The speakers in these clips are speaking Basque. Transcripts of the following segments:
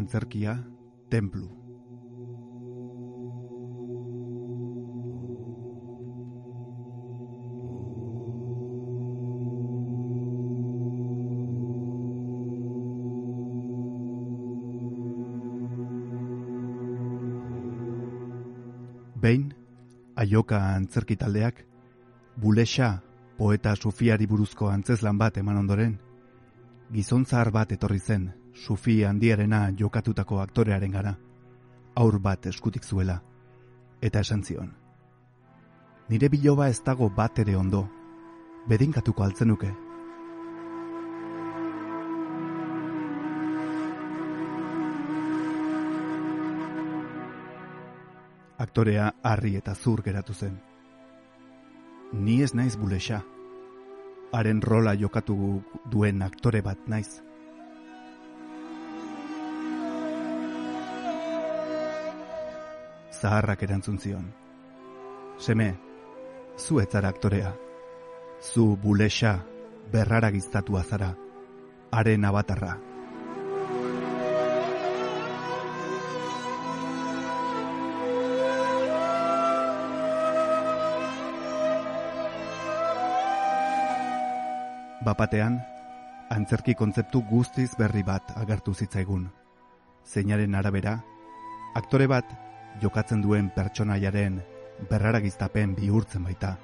Antzerkia, templu. Behin, aioka antzerki taldeak, bulexa poeta Sufiari buruzko antzeslan bat eman ondoren, gizon zahar bat etorri zen Sufi handiarena jokatutako aktorearen gara, aur bat eskutik zuela, eta esan zion. Nire biloba ez dago bat ere ondo, bedinkatuko altzenuke. Aktorea harri eta zur geratu zen. Ni ez naiz bulexa. Haren rola jokatu duen aktore bat naiz. Zaharrak erantzun zion. Seme, zu etzara aktorea. Zu bulexa, berrara giztatu azara. Haren abatarra. Bapatean, antzerki kontzeptu guztiz berri bat agertu zitzaigun. Zeinaren arabera, aktore bat jokatzen duen pertsonaiaren berraragiztapen bihurtzen baita.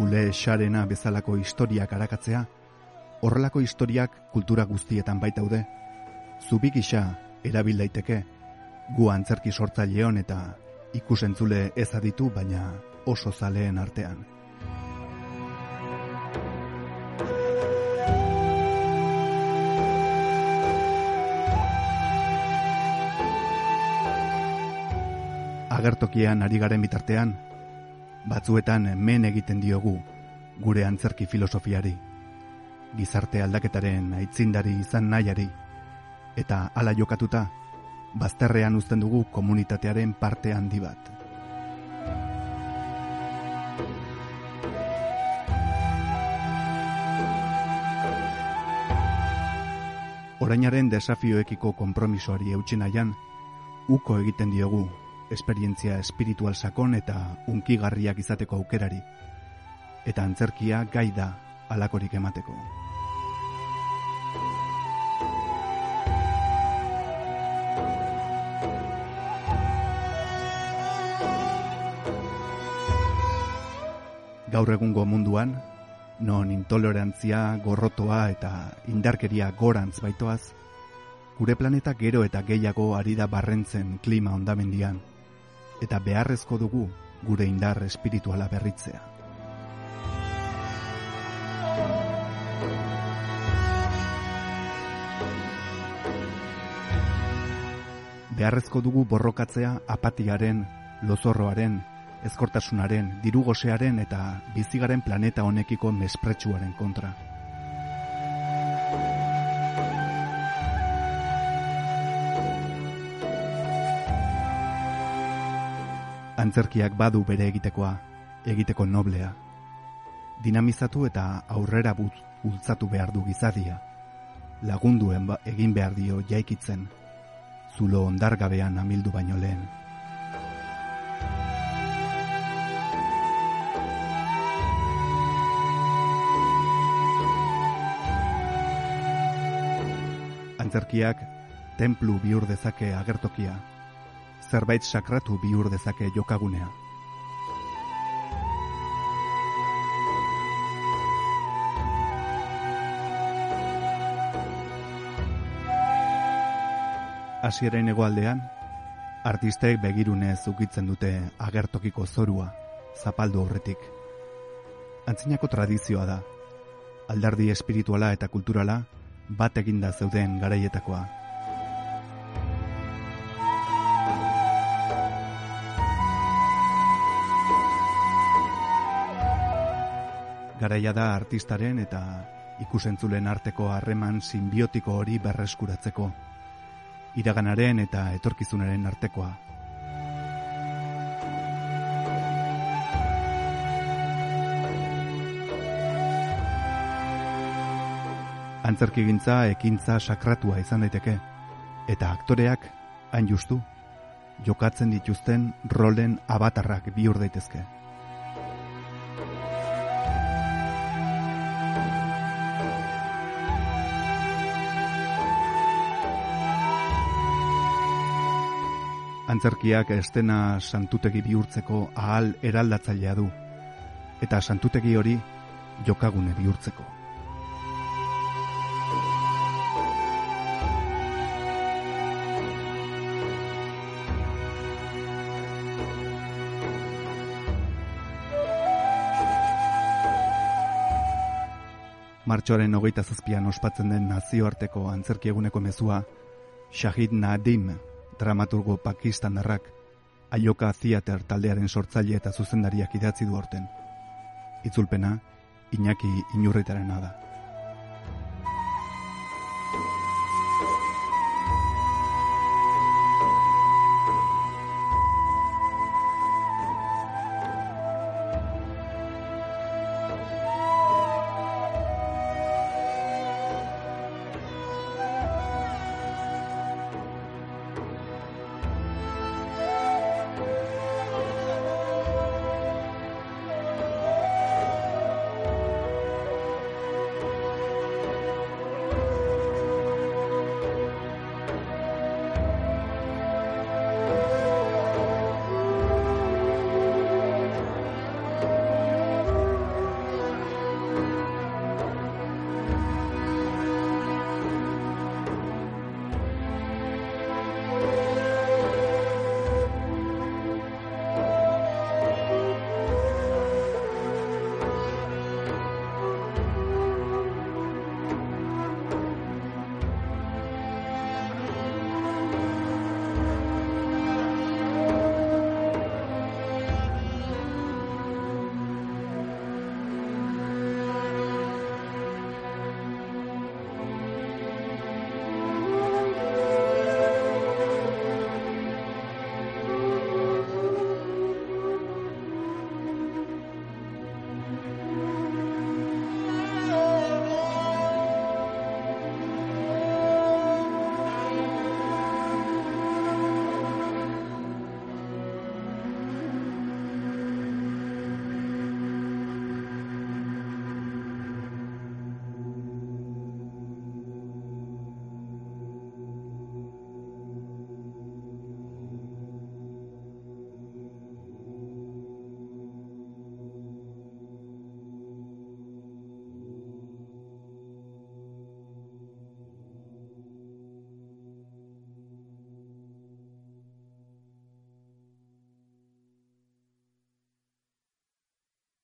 Bule xarena bezalako historiak arakatzea, horrelako historiak kultura guztietan baitaude. Zubik isa erabil daiteke, gu antzerki sortzaileon eta ikusentzule ez aditu baina oso zaleen artean. Agertokian ari garen bitartean, batzuetan men egiten diogu gure antzerki filosofiari, gizarte aldaketaren aitzindari izan nahiari, eta hala jokatuta, bazterrean uzten dugu komunitatearen parte handi bat. Orainaren desafioekiko konpromisoari eutsi nahian, uko egiten diogu esperientzia espiritual sakon eta unkigarriak izateko aukerari, eta antzerkia gai da alakorik emateko. Gaur egungo munduan, non intolerantzia, gorrotoa eta indarkeria gorantz baitoaz, gure planeta gero eta gehiago ari da barrentzen klima ondamendian, eta beharrezko dugu gure indar espirituala berritzea. Beharrezko dugu borrokatzea apatiaren, lozorroaren, ezkortasunaren, dirugosearen eta bizigaren planeta honekiko mespretsuaren kontra. Antzerkiak badu bere egitekoa, egiteko noblea. Dinamizatu eta aurrera but bultzatu behar du gizadia. Lagunduen ba, egin behar dio jaikitzen, zulo ondargabean amildu baino lehen. Antzerkiak templu bihur dezake agertokia, zerbait sakratu bihur dezake jokagunea. Asieren egoaldean, artistek begirunez ukitzen dute agertokiko zorua, zapaldu horretik. Antzinako tradizioa da, aldardi espirituala eta kulturala bat eginda zeuden garaietakoa. Garaia da artistaren eta ikusentzulen arteko harreman sinbiotiko hori berreskuratzeko. iraganaren eta etorkizunaren artekoa. Antzerkigintza ekintza sakratua izan daiteke, eta aktoreak hain justu, jokatzen dituzten rolen abatarrak bihur daitezke. Antzerkiak estena santutegi bihurtzeko ahal eraldatzailea du, eta santutegi hori jokagune bihurtzeko. Martxoaren hogeita zazpian ospatzen den nazioarteko antzerki eguneko mezua, Shahid Nadim, dramaturgo pakistanarrak, Aioka Theater taldearen sortzaile eta zuzendariak idatzi du orten. Itzulpena, Iñaki Inurritarena da.